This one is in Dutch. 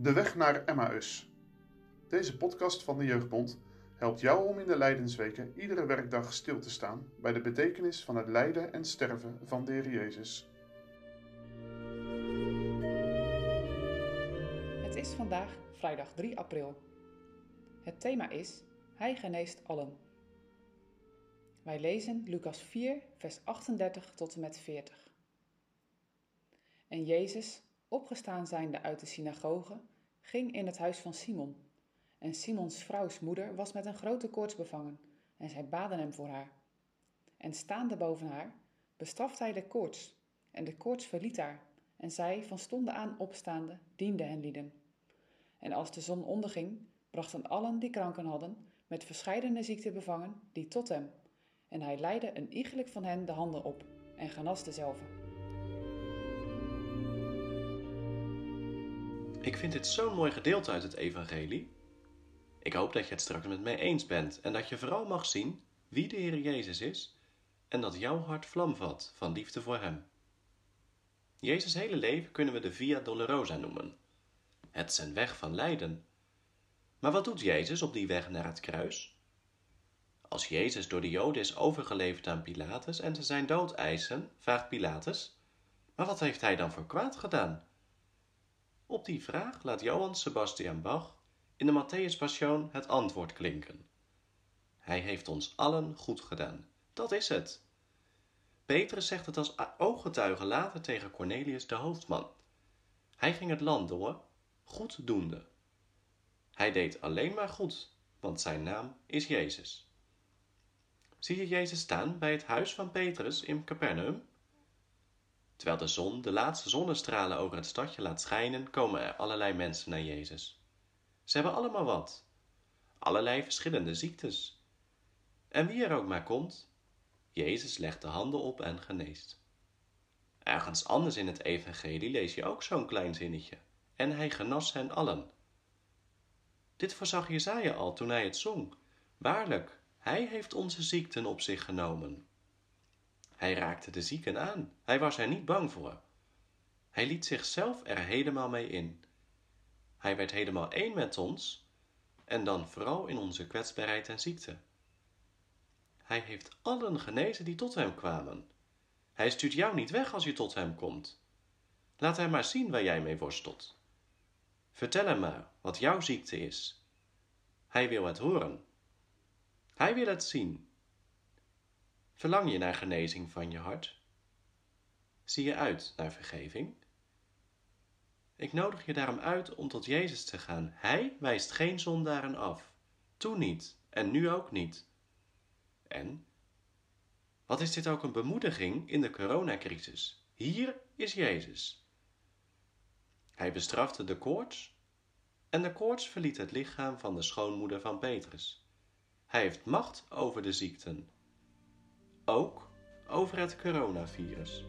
De weg naar Emmaus. Deze podcast van de Jeugdbond helpt jou om in de Lijdensweken iedere werkdag stil te staan bij de betekenis van het lijden en sterven van de Jezus. Het is vandaag vrijdag 3 april. Het thema is Hij geneest allen. Wij lezen Lucas 4, vers 38 tot en met 40. En Jezus, opgestaan zijnde uit de synagoge, ging in het huis van Simon. En Simons vrouws moeder was met een grote koorts bevangen, en zij baden hem voor haar. En staande boven haar, bestrafte hij de koorts, en de koorts verliet haar, en zij, van stonden aan opstaande, diende hen lieden. En als de zon onderging, brachten allen die kranken hadden, met verscheidene ziekten bevangen, die tot hem. En hij leidde een iegelijk van hen de handen op, en genas dezelve. Ik vind dit zo'n mooi gedeelte uit het Evangelie. Ik hoop dat je het straks met mij eens bent en dat je vooral mag zien wie de Heer Jezus is en dat jouw hart vlam vat van liefde voor Hem. Jezus' hele leven kunnen we de Via Dolorosa noemen. Het is weg van lijden. Maar wat doet Jezus op die weg naar het kruis? Als Jezus door de Joden is overgeleverd aan Pilatus en ze zijn dood eisen, vraagt Pilatus: Maar wat heeft hij dan voor kwaad gedaan? Op die vraag laat Johann Sebastian Bach in de Matthäus Passion het antwoord klinken. Hij heeft ons allen goed gedaan. Dat is het. Petrus zegt het als ooggetuige later tegen Cornelius de hoofdman. Hij ging het land door, goed doende. Hij deed alleen maar goed, want zijn naam is Jezus. Zie je Jezus staan bij het huis van Petrus in Capernaum? Terwijl de zon de laatste zonnestralen over het stadje laat schijnen, komen er allerlei mensen naar Jezus. Ze hebben allemaal wat. Allerlei verschillende ziektes. En wie er ook maar komt, Jezus legt de handen op en geneest. Ergens anders in het evangelie lees je ook zo'n klein zinnetje. En hij genas hen allen. Dit voorzag Jezaja al toen hij het zong. Waarlijk, hij heeft onze ziekten op zich genomen. Hij raakte de zieken aan. Hij was er niet bang voor. Hij liet zichzelf er helemaal mee in. Hij werd helemaal één met ons en dan vooral in onze kwetsbaarheid en ziekte. Hij heeft allen genezen die tot hem kwamen. Hij stuurt jou niet weg als je tot hem komt. Laat hem maar zien waar jij mee worstelt. Vertel hem maar wat jouw ziekte is. Hij wil het horen. Hij wil het zien. Verlang je naar genezing van je hart? Zie je uit naar vergeving? Ik nodig je daarom uit om tot Jezus te gaan. Hij wijst geen zondaren af. Toen niet en nu ook niet. En wat is dit ook een bemoediging in de coronacrisis? Hier is Jezus. Hij bestrafte de koorts en de koorts verliet het lichaam van de schoonmoeder van Petrus. Hij heeft macht over de ziekten ook over het coronavirus.